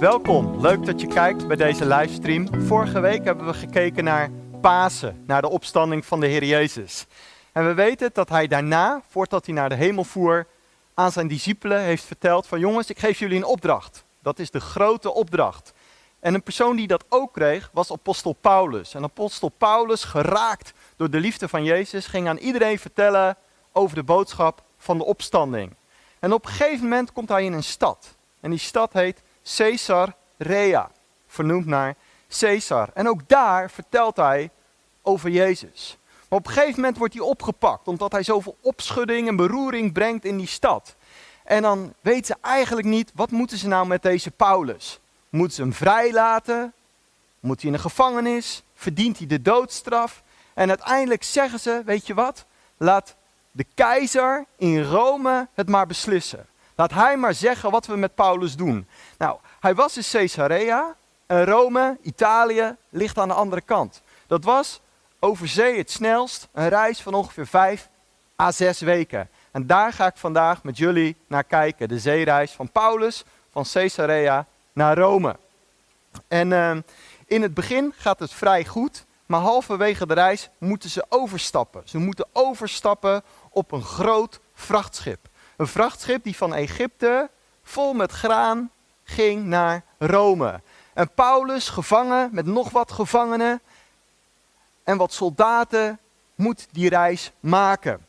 Welkom, leuk dat je kijkt bij deze livestream. Vorige week hebben we gekeken naar Pasen, naar de opstanding van de Heer Jezus. En we weten dat hij daarna, voordat hij naar de hemel voer, aan zijn discipelen heeft verteld van jongens, ik geef jullie een opdracht. Dat is de grote opdracht. En een persoon die dat ook kreeg was apostel Paulus. En apostel Paulus, geraakt door de liefde van Jezus, ging aan iedereen vertellen over de boodschap van de opstanding. En op een gegeven moment komt hij in een stad. En die stad heet Caesarea, vernoemd naar Caesar. En ook daar vertelt hij over Jezus. Maar op een gegeven moment wordt hij opgepakt, omdat hij zoveel opschudding en beroering brengt in die stad. En dan weten ze eigenlijk niet, wat moeten ze nou met deze Paulus? Moeten ze hem vrijlaten? Moet hij in een gevangenis? Verdient hij de doodstraf? En uiteindelijk zeggen ze, weet je wat? Laat de keizer in Rome het maar beslissen. Laat hij maar zeggen wat we met Paulus doen. Nou, hij was in Caesarea en Rome, Italië, ligt aan de andere kant. Dat was over zee het snelst een reis van ongeveer vijf à zes weken. En daar ga ik vandaag met jullie naar kijken. De zeereis van Paulus van Caesarea naar Rome. En uh, in het begin gaat het vrij goed, maar halverwege de reis moeten ze overstappen. Ze moeten overstappen op een groot vrachtschip. Een vrachtschip die van Egypte vol met graan ging naar Rome. En Paulus, gevangen met nog wat gevangenen en wat soldaten, moet die reis maken.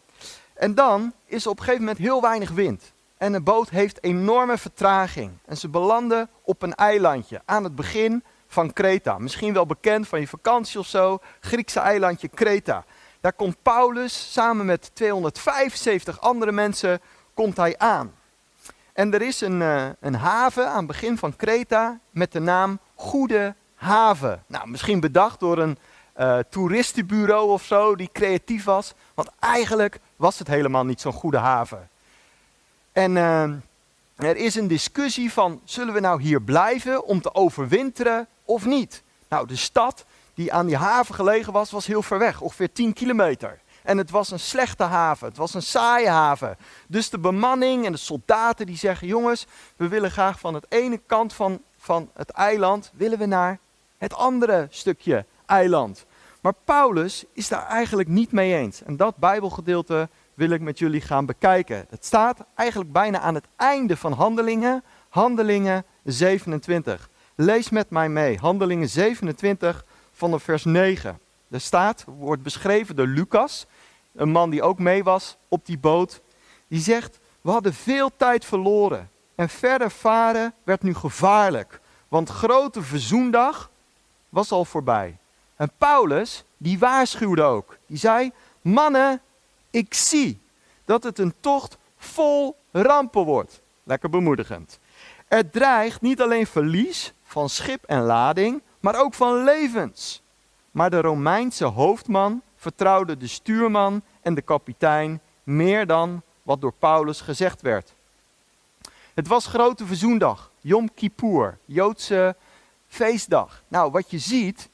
En dan is er op een gegeven moment heel weinig wind. En de boot heeft enorme vertraging. En ze belanden op een eilandje aan het begin van Kreta. Misschien wel bekend van je vakantie of zo. Griekse eilandje Kreta. Daar komt Paulus samen met 275 andere mensen komt hij aan. En er is een, uh, een haven aan het begin van Kreta met de naam Goede Haven. Nou, misschien bedacht door een uh, toeristenbureau of zo die creatief was. Want eigenlijk was het helemaal niet zo'n goede haven. En uh, er is een discussie van, zullen we nou hier blijven om te overwinteren of niet? Nou, de stad die aan die haven gelegen was, was heel ver weg, ongeveer 10 kilometer. En het was een slechte haven, het was een saaie haven. Dus de bemanning en de soldaten die zeggen, jongens, we willen graag van het ene kant van, van het eiland, willen we naar het andere stukje eiland. Maar Paulus is daar eigenlijk niet mee eens. En dat Bijbelgedeelte wil ik met jullie gaan bekijken. Het staat eigenlijk bijna aan het einde van Handelingen, Handelingen 27. Lees met mij mee, Handelingen 27 van de vers 9. Er staat, wordt beschreven door Lucas, een man die ook mee was op die boot. Die zegt, we hadden veel tijd verloren en verder varen werd nu gevaarlijk, want grote verzoendag was al voorbij. En Paulus, die waarschuwde ook. Die zei, mannen, ik zie dat het een tocht vol rampen wordt. Lekker bemoedigend. Er dreigt niet alleen verlies van schip en lading, maar ook van levens. Maar de Romeinse hoofdman vertrouwde de stuurman en de kapitein meer dan wat door Paulus gezegd werd. Het was grote verzoendag, Yom Kippur, Joodse feestdag. Nou, wat je ziet,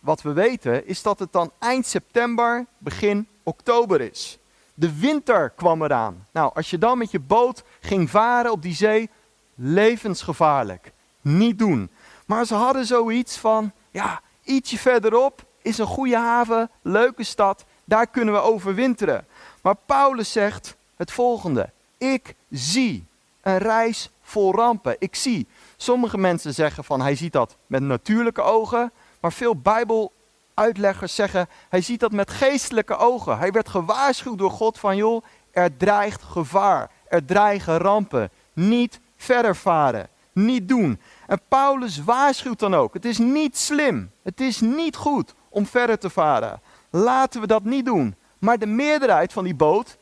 wat we weten, is dat het dan eind september, begin oktober is. De winter kwam eraan. Nou, als je dan met je boot ging varen op die zee, levensgevaarlijk. Niet doen. Maar ze hadden zoiets van, ja, ietsje verderop is een goede haven, leuke stad, daar kunnen we overwinteren. Maar Paulus zegt het volgende: Ik zie een reis vol rampen. Ik zie. Sommige mensen zeggen van hij ziet dat met natuurlijke ogen, maar veel Bijbeluitleggers zeggen hij ziet dat met geestelijke ogen. Hij werd gewaarschuwd door God van joh, er dreigt gevaar, er dreigen rampen. Niet verder varen, niet doen. En Paulus waarschuwt dan ook. Het is niet slim, het is niet goed om verder te varen. Laten we dat niet doen. Maar de meerderheid van die boot,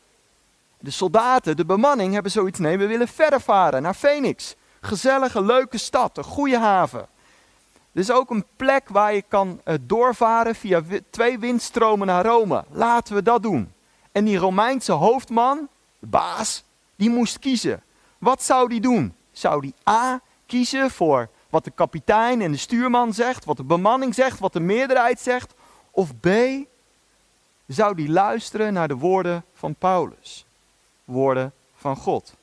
de soldaten, de bemanning, hebben zoiets. Nee, we willen verder varen naar Phoenix. Gezellige, leuke stad, een goede haven. Er is ook een plek waar je kan uh, doorvaren via twee windstromen naar Rome. Laten we dat doen. En die Romeinse hoofdman, de baas, die moest kiezen. Wat zou die doen? Zou die A kiezen voor wat de kapitein en de stuurman zegt, wat de bemanning zegt, wat de meerderheid zegt? Of B, zou die luisteren naar de woorden van Paulus, woorden van God?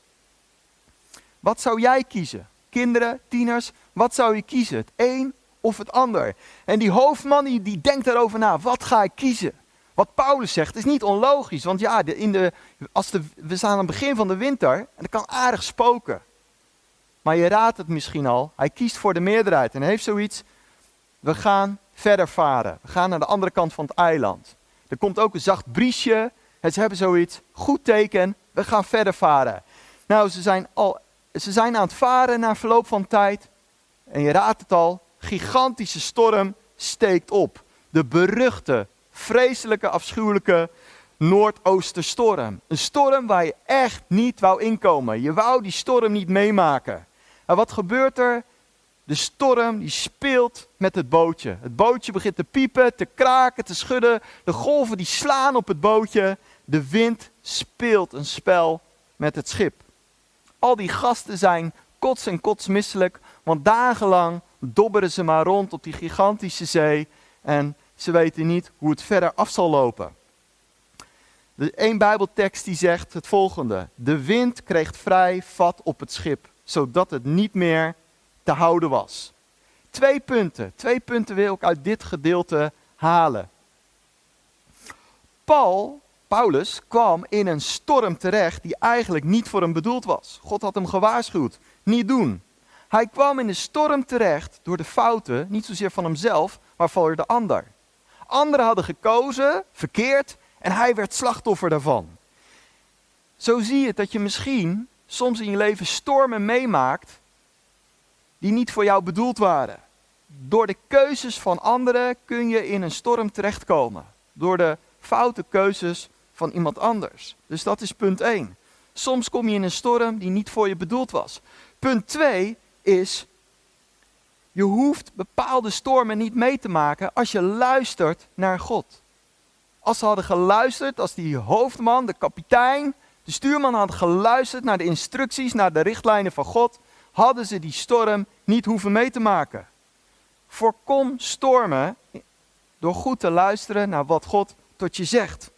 Wat zou jij kiezen? kinderen, tieners, wat zou je kiezen? Het een of het ander? En die hoofdman die, denkt daarover na, wat ga ik kiezen? Wat Paulus zegt is niet onlogisch, want ja, in de, als de, we staan aan het begin van de winter en er kan aardig spoken. Maar je raadt het misschien al, hij kiest voor de meerderheid en heeft zoiets, we gaan verder varen. We gaan naar de andere kant van het eiland. Er komt ook een zacht briesje. En ze hebben zoiets, goed teken, we gaan verder varen. Nou, ze zijn, al, ze zijn aan het varen na verloop van tijd. En je raadt het al, gigantische storm steekt op. De beruchte, vreselijke, afschuwelijke Noordoosterstorm. Een storm waar je echt niet wou inkomen. Je wou die storm niet meemaken. En wat gebeurt er? De storm die speelt met het bootje. Het bootje begint te piepen, te kraken, te schudden. De golven die slaan op het bootje. De wind speelt een spel met het schip. Al die gasten zijn kots en kotsmisselijk, want dagenlang dobberen ze maar rond op die gigantische zee en ze weten niet hoe het verder af zal lopen. De een Bijbeltekst die zegt het volgende: De wind kreeg vrij vat op het schip, zodat het niet meer te houden was. Twee punten, twee punten wil ik uit dit gedeelte halen. Paul, Paulus kwam in een storm terecht die eigenlijk niet voor hem bedoeld was. God had hem gewaarschuwd, niet doen. Hij kwam in de storm terecht door de fouten, niet zozeer van hemzelf, maar van de ander. Anderen hadden gekozen, verkeerd, en hij werd slachtoffer daarvan. Zo zie je dat je misschien soms in je leven stormen meemaakt die niet voor jou bedoeld waren. Door de keuzes van anderen kun je in een storm terechtkomen. Door de foute keuzes van iemand anders. Dus dat is punt 1. Soms kom je in een storm die niet voor je bedoeld was. Punt 2 is, je hoeft bepaalde stormen niet mee te maken als je luistert naar God. Als ze hadden geluisterd, als die hoofdman, de kapitein, de stuurman hadden geluisterd naar de instructies, naar de richtlijnen van God, hadden ze die storm niet hoeven mee te maken. Voorkom stormen door goed te luisteren naar wat God tot je zegt.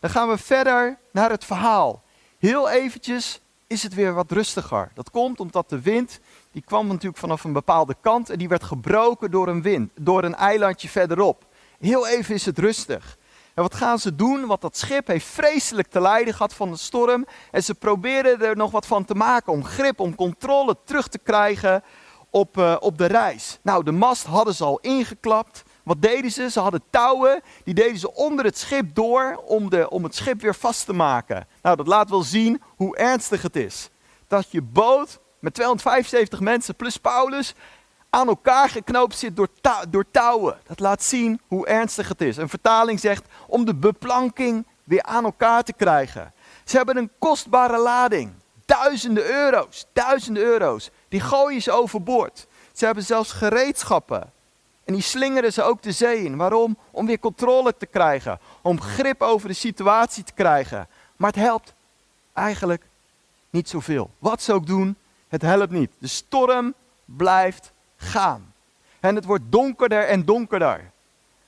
Dan gaan we verder naar het verhaal. Heel eventjes is het weer wat rustiger. Dat komt omdat de wind, die kwam natuurlijk vanaf een bepaalde kant en die werd gebroken door een wind, door een eilandje verderop. Heel even is het rustig. En wat gaan ze doen? Want dat schip heeft vreselijk te lijden gehad van de storm. En ze proberen er nog wat van te maken om grip, om controle terug te krijgen op, uh, op de reis. Nou, de mast hadden ze al ingeklapt. Wat deden ze? Ze hadden touwen, die deden ze onder het schip door om, de, om het schip weer vast te maken. Nou, dat laat wel zien hoe ernstig het is. Dat je boot met 275 mensen plus Paulus aan elkaar geknoopt zit door, door touwen. Dat laat zien hoe ernstig het is. Een vertaling zegt om de beplanking weer aan elkaar te krijgen. Ze hebben een kostbare lading. Duizenden euro's, duizenden euro's. Die gooien ze overboord. Ze hebben zelfs gereedschappen. En die slingeren ze ook de zee in. Waarom? Om weer controle te krijgen. Om grip over de situatie te krijgen. Maar het helpt eigenlijk niet zoveel. Wat ze ook doen, het helpt niet. De storm blijft gaan. En het wordt donkerder en donkerder.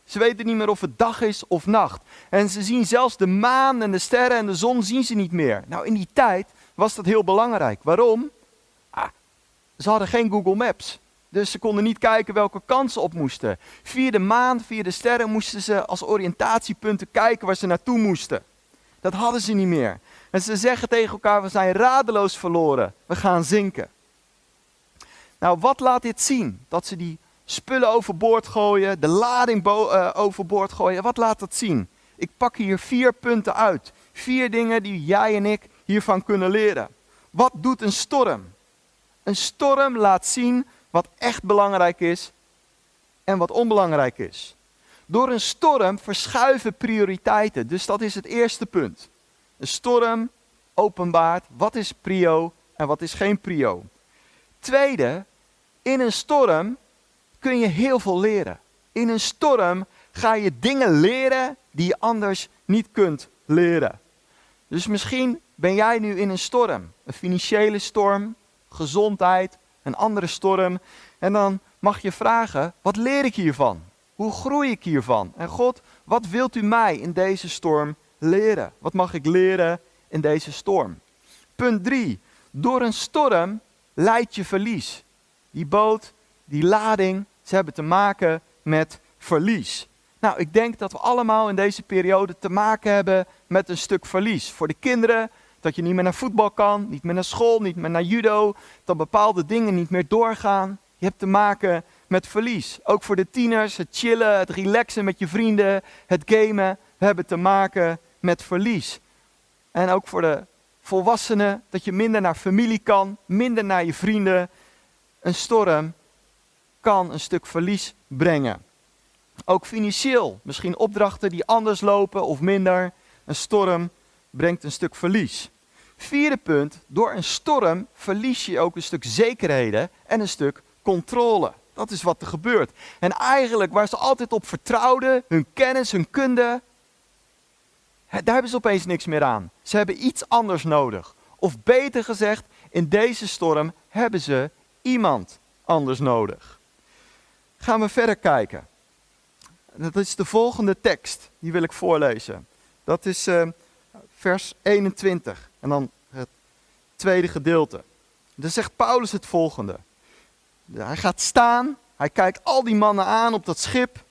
Ze weten niet meer of het dag is of nacht. En ze zien zelfs de maan en de sterren en de zon zien ze niet meer. Nou, in die tijd was dat heel belangrijk. Waarom? Ah, ze hadden geen Google Maps. Dus ze konden niet kijken welke kant ze op moesten. Via de maan, via de sterren moesten ze als oriëntatiepunten kijken waar ze naartoe moesten. Dat hadden ze niet meer. En ze zeggen tegen elkaar, we zijn radeloos verloren. We gaan zinken. Nou, wat laat dit zien? Dat ze die spullen overboord gooien, de lading uh, overboord gooien. Wat laat dat zien? Ik pak hier vier punten uit. Vier dingen die jij en ik hiervan kunnen leren. Wat doet een storm? Een storm laat zien wat echt belangrijk is en wat onbelangrijk is. Door een storm verschuiven prioriteiten. Dus dat is het eerste punt. Een storm openbaart wat is prio en wat is geen prio. Tweede, in een storm kun je heel veel leren. In een storm ga je dingen leren die je anders niet kunt leren. Dus misschien ben jij nu in een storm. Een financiële storm, gezondheid, een andere storm. En dan mag je vragen, wat leer ik hiervan? Hoe groei ik hiervan? En God, wat wilt u mij in deze storm leren? Wat mag ik leren in deze storm? Punt 3. Door een storm leidt je verlies. Die boot, die lading, ze hebben te maken met verlies. Nou, ik denk dat we allemaal in deze periode te maken hebben met een stuk verlies. Voor de kinderen, dat je niet meer naar voetbal kan, niet meer naar school, niet meer naar judo, dat bepaalde dingen niet meer doorgaan. Je hebt te maken met verlies. Ook voor de tieners, het chillen, het relaxen met je vrienden, het gamen, we hebben te maken met verlies. En ook voor de volwassenen, dat je minder naar familie kan, minder naar je vrienden. Een storm kan een stuk verlies brengen. Ook financieel, misschien opdrachten die anders lopen of minder. Een storm brengt een stuk verlies. Vierde punt, door een storm verlies je ook een stuk zekerheden en een stuk controle. Dat is wat er gebeurt. En eigenlijk waar ze altijd op vertrouwden, hun kennis, hun kunde, daar hebben ze opeens niks meer aan. Ze hebben iets anders nodig. Of beter gezegd, in deze storm hebben ze iemand anders nodig. Gaan we verder kijken. Dat is de volgende tekst, die wil ik voorlezen. Dat is uh, vers 21 en dan het tweede gedeelte. Dan zegt Paulus het volgende. Hij gaat staan, hij kijkt al die mannen aan op dat schip.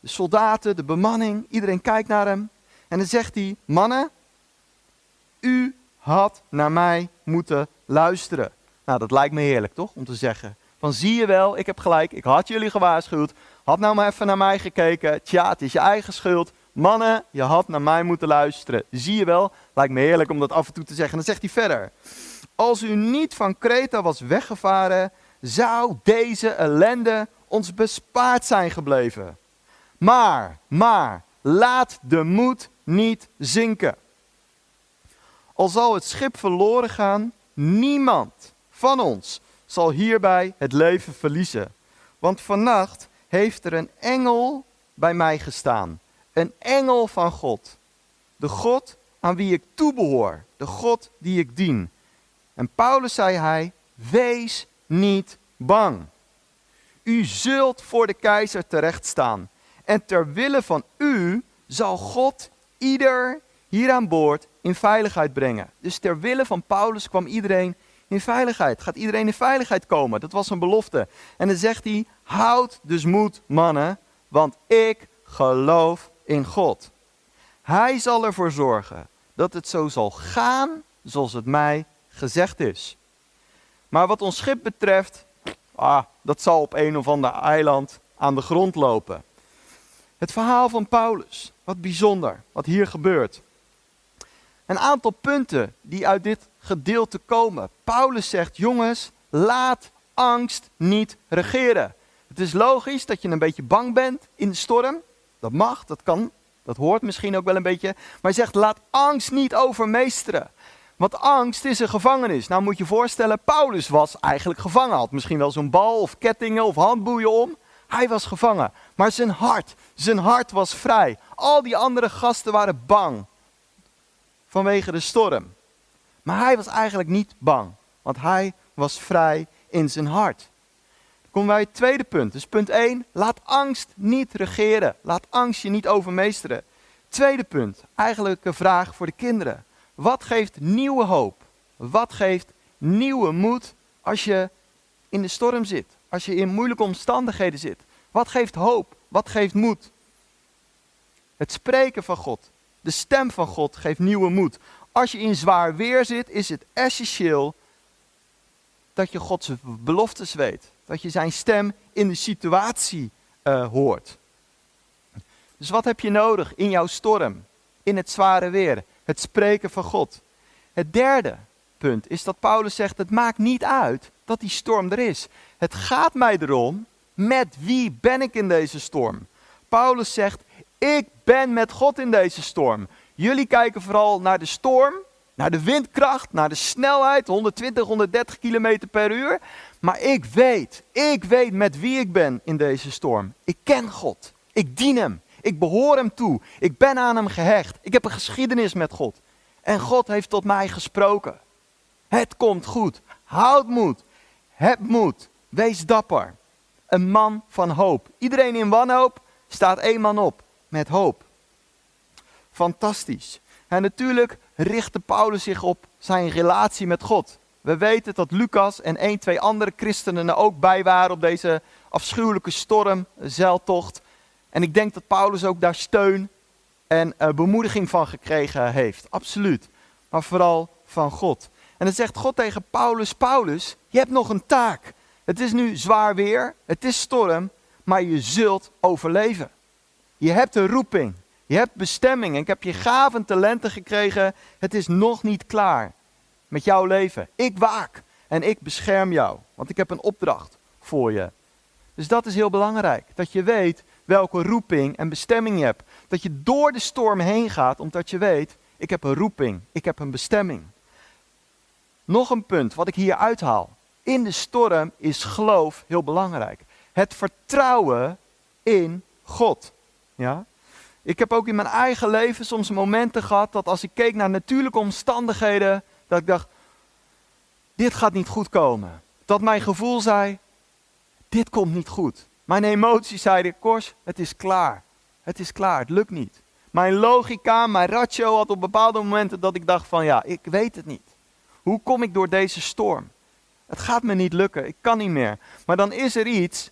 De soldaten, de bemanning, iedereen kijkt naar hem. En dan zegt hij, mannen, u had naar mij moeten luisteren. Nou, dat lijkt me heerlijk toch, om te zeggen. Van zie je wel, ik heb gelijk, ik had jullie gewaarschuwd. Had nou maar even naar mij gekeken. Tja, het is je eigen schuld. Mannen, je had naar mij moeten luisteren. Zie je wel, lijkt me heerlijk om dat af en toe te zeggen. En dan zegt hij verder. Als u niet van Kreta was weggevaren, zou deze ellende ons bespaard zijn gebleven. Maar, maar, laat de moed niet zinken. Al zal het schip verloren gaan, niemand van ons zal hierbij het leven verliezen. Want vannacht heeft er een engel bij mij gestaan. Een engel van God. De God aan wie ik toebehoor. De God die ik dien. En Paulus zei hij, wees niet bang. U zult voor de keizer terechtstaan. En ter wille van u zal God ieder hier aan boord in veiligheid brengen. Dus ter wille van Paulus kwam iedereen in veiligheid. Gaat iedereen in veiligheid komen? Dat was een belofte. En dan zegt hij: Houd dus moed, mannen, want ik geloof in God. Hij zal ervoor zorgen dat het zo zal gaan zoals het mij gezegd is. Maar wat ons schip betreft, ah, dat zal op een of ander eiland aan de grond lopen. Het verhaal van Paulus, wat bijzonder, wat hier gebeurt. Een aantal punten die uit dit gedeelte komen. Paulus zegt, jongens, laat angst niet regeren. Het is logisch dat je een beetje bang bent in de storm. Dat mag, dat kan, dat hoort misschien ook wel een beetje. Maar hij zegt, laat angst niet overmeesteren. Want angst is een gevangenis. Nou moet je voorstellen, Paulus was eigenlijk gevangen. Had misschien wel zo'n bal of kettingen of handboeien om. Hij was gevangen. Maar zijn hart, zijn hart was vrij. Al die andere gasten waren bang. Vanwege de storm. Maar hij was eigenlijk niet bang. Want hij was vrij in zijn hart. Dan komen wij het tweede punt. Dus punt 1. Laat angst niet regeren. Laat angst je niet overmeesteren. Tweede punt. Eigenlijk een vraag voor de kinderen. Wat geeft nieuwe hoop? Wat geeft nieuwe moed als je in de storm zit? Als je in moeilijke omstandigheden zit? Wat geeft hoop? Wat geeft moed? Het spreken van God, de stem van God geeft nieuwe moed. Als je in zwaar weer zit, is het essentieel dat je Gods beloftes weet. Dat je zijn stem in de situatie uh, hoort. Dus wat heb je nodig in jouw storm, in het zware weer? Het spreken van God. Het derde punt is dat Paulus zegt: het maakt niet uit dat die storm er is. Het gaat mij erom met wie ben ik in deze storm? Paulus zegt, ik ben met God in deze storm. Jullie kijken vooral naar de storm, naar de windkracht, naar de snelheid, 120, 130 km per uur. Maar ik weet, ik weet met wie ik ben in deze storm. Ik ken God. Ik dien Hem. Ik behoor Hem toe. Ik ben aan Hem gehecht. Ik heb een geschiedenis met God. En God heeft tot mij gesproken. Het komt goed. Houd moed. Heb moed. Wees dapper een man van hoop. Iedereen in wanhoop staat één man op met hoop. Fantastisch. En natuurlijk richtte Paulus zich op zijn relatie met God. We weten dat Lucas en één, twee andere christenen er ook bij waren op deze afschuwelijke storm, zeiltocht. En ik denk dat Paulus ook daar steun en uh, bemoediging van gekregen heeft. Absoluut. Maar vooral van God. En dan zegt God tegen Paulus: Paulus, je hebt nog een taak. Het is nu zwaar weer, het is storm, maar je zult overleven. Je hebt een roeping, je hebt bestemming. Ik heb je gaven talenten gekregen. Het is nog niet klaar met jouw leven. Ik waak en ik bescherm jou, want ik heb een opdracht voor je. Dus dat is heel belangrijk, dat je weet welke roeping en bestemming je hebt. Dat je door de storm heen gaat, omdat je weet, ik heb een roeping, ik heb een bestemming. Nog een punt wat ik hier uithaal. In de storm is geloof heel belangrijk. Het vertrouwen in God. Ja? Ik heb ook in mijn eigen leven soms momenten gehad dat als ik keek naar natuurlijke omstandigheden, dat ik dacht, dit gaat niet goed komen. Dat mijn gevoel zei, dit komt niet goed. Mijn emoties zeiden, Kors, het is klaar. Het is klaar, het lukt niet. Mijn logica, mijn ratio had op bepaalde momenten dat ik dacht van, ja, ik weet het niet. Hoe kom ik door deze storm? Het gaat me niet lukken, ik kan niet meer. Maar dan is er iets,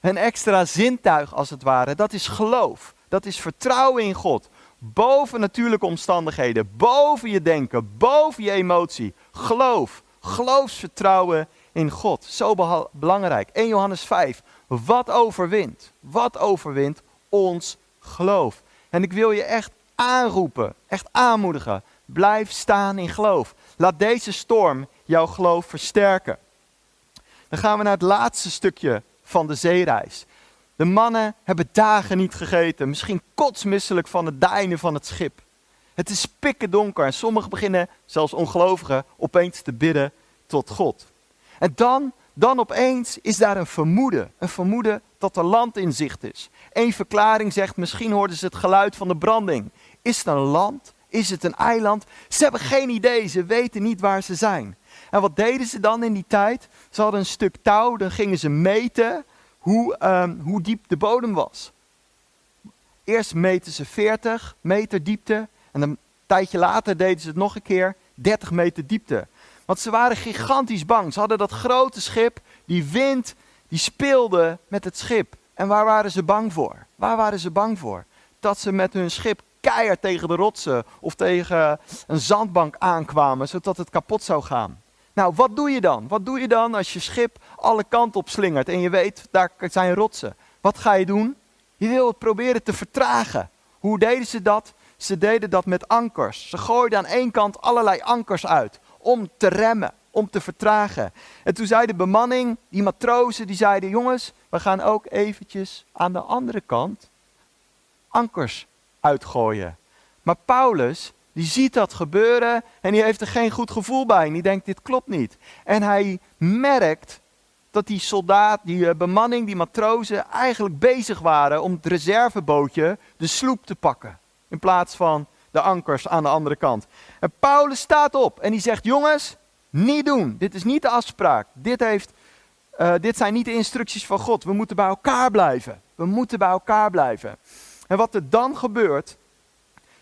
een extra zintuig als het ware. Dat is geloof. Dat is vertrouwen in God. Boven natuurlijke omstandigheden, boven je denken, boven je emotie. Geloof, geloofsvertrouwen in God. Zo belangrijk. 1 Johannes 5. Wat overwint? Wat overwint ons geloof? En ik wil je echt aanroepen, echt aanmoedigen. Blijf staan in geloof. Laat deze storm jouw geloof versterken. Dan gaan we naar het laatste stukje van de zeereis. De mannen hebben dagen niet gegeten, misschien kotsmisselijk van het deinen van het schip. Het is pikken donker en sommigen beginnen, zelfs ongelovigen, opeens te bidden tot God. En dan, dan opeens is daar een vermoeden, een vermoeden dat er land in zicht is. Eén verklaring zegt, misschien hoorden ze het geluid van de branding. Is het een land? Is het een eiland? Ze hebben geen idee, ze weten niet waar ze zijn. En wat deden ze dan in die tijd? Ze hadden een stuk touw, dan gingen ze meten hoe, um, hoe diep de bodem was. Eerst meten ze 40 meter diepte en een tijdje later deden ze het nog een keer 30 meter diepte. Want ze waren gigantisch bang. Ze hadden dat grote schip, die wind, die speelde met het schip. En waar waren ze bang voor? Waar waren ze bang voor? Dat ze met hun schip keihard tegen de rotsen of tegen een zandbank aankwamen, zodat het kapot zou gaan. Nou, wat doe je dan? Wat doe je dan als je schip alle kanten op slingert en je weet, daar zijn rotsen? Wat ga je doen? Je wil het proberen te vertragen. Hoe deden ze dat? Ze deden dat met ankers. Ze gooiden aan één kant allerlei ankers uit om te remmen, om te vertragen. En toen zei de bemanning, die matrozen, die zeiden: Jongens, we gaan ook eventjes aan de andere kant ankers uitgooien. Maar Paulus, die ziet dat gebeuren en die heeft er geen goed gevoel bij. En die denkt, dit klopt niet. En hij merkt dat die soldaat, die eh, bemanning, die matrozen eigenlijk bezig waren om het reservebootje, de sloep te pakken. In plaats van de ankers aan de andere kant. En Paulus staat op en die zegt, jongens, niet doen. Dit is niet de afspraak. Dit, heeft, uh, dit zijn niet de instructies van God. We moeten bij elkaar blijven. We moeten bij elkaar blijven. En wat er dan gebeurt,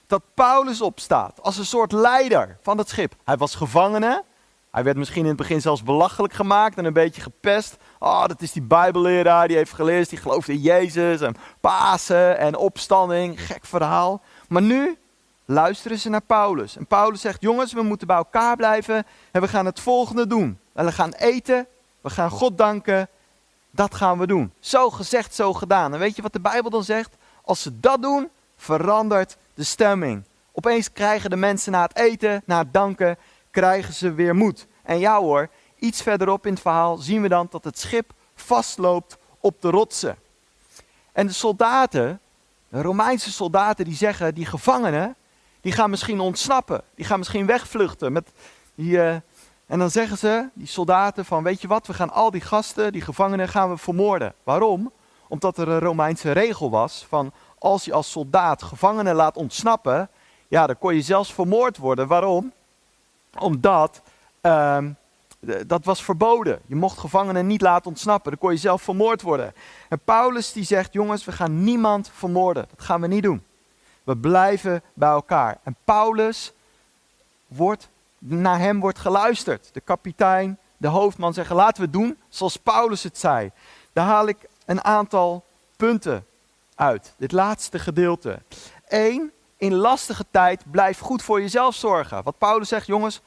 dat Paulus opstaat als een soort leider van het schip. Hij was gevangene. Hij werd misschien in het begin zelfs belachelijk gemaakt en een beetje gepest. Oh, dat is die bijbelleraar, die heeft geleerd, die gelooft in Jezus en Pasen en opstanding. Gek verhaal. Maar nu luisteren ze naar Paulus. En Paulus zegt, jongens, we moeten bij elkaar blijven en we gaan het volgende doen. We gaan eten, we gaan God danken, dat gaan we doen. Zo gezegd, zo gedaan. En weet je wat de Bijbel dan zegt? Als ze dat doen, verandert de stemming. Opeens krijgen de mensen na het eten, na het danken, krijgen ze weer moed. En ja hoor, iets verderop in het verhaal zien we dan dat het schip vastloopt op de rotsen. En de soldaten, de Romeinse soldaten, die zeggen, die gevangenen, die gaan misschien ontsnappen. Die gaan misschien wegvluchten. Met die, uh, en dan zeggen ze, die soldaten, van weet je wat, we gaan al die gasten, die gevangenen, gaan we vermoorden. Waarom? Omdat er een Romeinse regel was van als je als soldaat gevangenen laat ontsnappen, ja, dan kon je zelfs vermoord worden. Waarom? Omdat uh, dat was verboden. Je mocht gevangenen niet laten ontsnappen. Dan kon je zelf vermoord worden. En Paulus die zegt, jongens, we gaan niemand vermoorden. Dat gaan we niet doen. We blijven bij elkaar. En Paulus wordt naar hem wordt geluisterd. De kapitein, de hoofdman zeggen: laten we doen zoals Paulus het zei. Daar haal ik een aantal punten uit. Dit laatste gedeelte. Eén, in lastige tijd blijf goed voor jezelf zorgen. Wat Paulus zegt, jongens,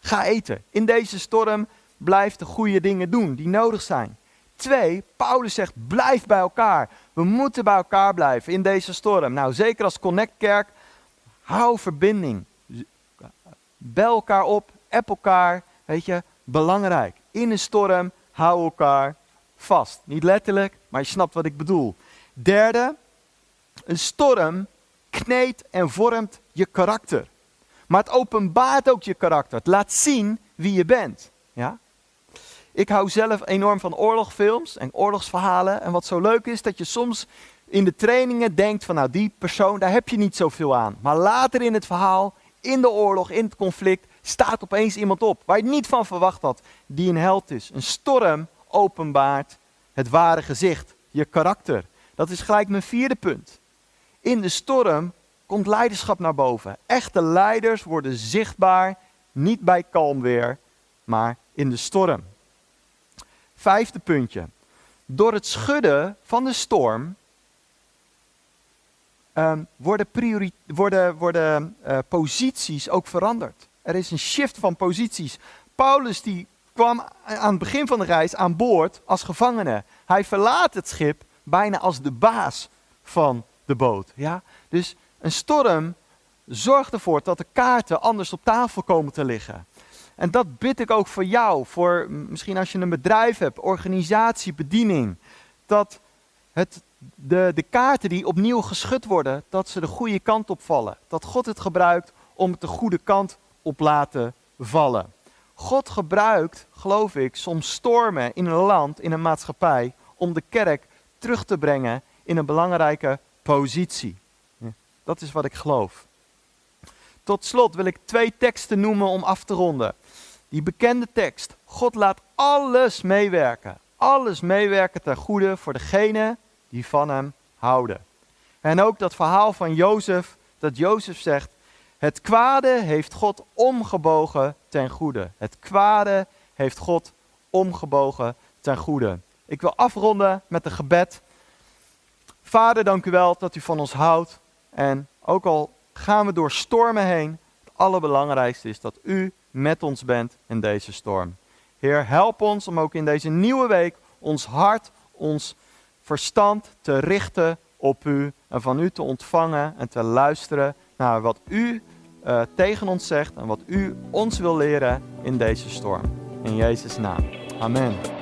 ga eten. In deze storm blijf de goede dingen doen die nodig zijn. Twee, Paulus zegt, blijf bij elkaar. We moeten bij elkaar blijven in deze storm. Nou, zeker als Connect Kerk, hou verbinding. Bel elkaar op, app elkaar, weet je, belangrijk. In een storm, hou elkaar vast. Niet letterlijk, maar je snapt wat ik bedoel. Derde, een storm kneedt en vormt je karakter. Maar het openbaart ook je karakter. Het laat zien wie je bent. Ja? Ik hou zelf enorm van oorlogfilms en oorlogsverhalen. En wat zo leuk is, dat je soms in de trainingen denkt van nou die persoon, daar heb je niet zoveel aan. Maar later in het verhaal, in de oorlog, in het conflict, staat opeens iemand op waar je niet van verwacht had, die een held is. Een storm openbaart het ware gezicht, je karakter. Dat is gelijk mijn vierde punt. In de storm komt leiderschap naar boven. Echte leiders worden zichtbaar, niet bij kalm weer, maar in de storm. Vijfde puntje. Door het schudden van de storm um, worden, worden, worden uh, posities ook veranderd. Er is een shift van posities. Paulus die kwam aan het begin van de reis aan boord als gevangene. Hij verlaat het schip bijna als de baas van de boot. Ja? Dus een storm zorgt ervoor dat de kaarten anders op tafel komen te liggen. En dat bid ik ook voor jou, voor misschien als je een bedrijf hebt, organisatie, bediening. Dat het, de, de kaarten die opnieuw geschud worden, dat ze de goede kant op vallen. Dat God het gebruikt om het de goede kant op laten vallen. God gebruikt, geloof ik, soms stormen in een land, in een maatschappij, om de kerk terug te brengen in een belangrijke positie. Dat is wat ik geloof. Tot slot wil ik twee teksten noemen om af te ronden. Die bekende tekst. God laat alles meewerken. Alles meewerken ten goede voor degene die van hem houden. En ook dat verhaal van Jozef, dat Jozef zegt, het kwade heeft God omgebogen ten goede. Het kwade heeft God omgebogen ten goede. Ik wil afronden met een gebed. Vader, dank u wel dat u van ons houdt. En ook al gaan we door stormen heen, het allerbelangrijkste is dat u met ons bent in deze storm. Heer, help ons om ook in deze nieuwe week ons hart, ons verstand te richten op u en van u te ontvangen en te luisteren naar wat u uh, tegen ons zegt en wat u ons wil leren in deze storm. In Jezus' naam. Amen.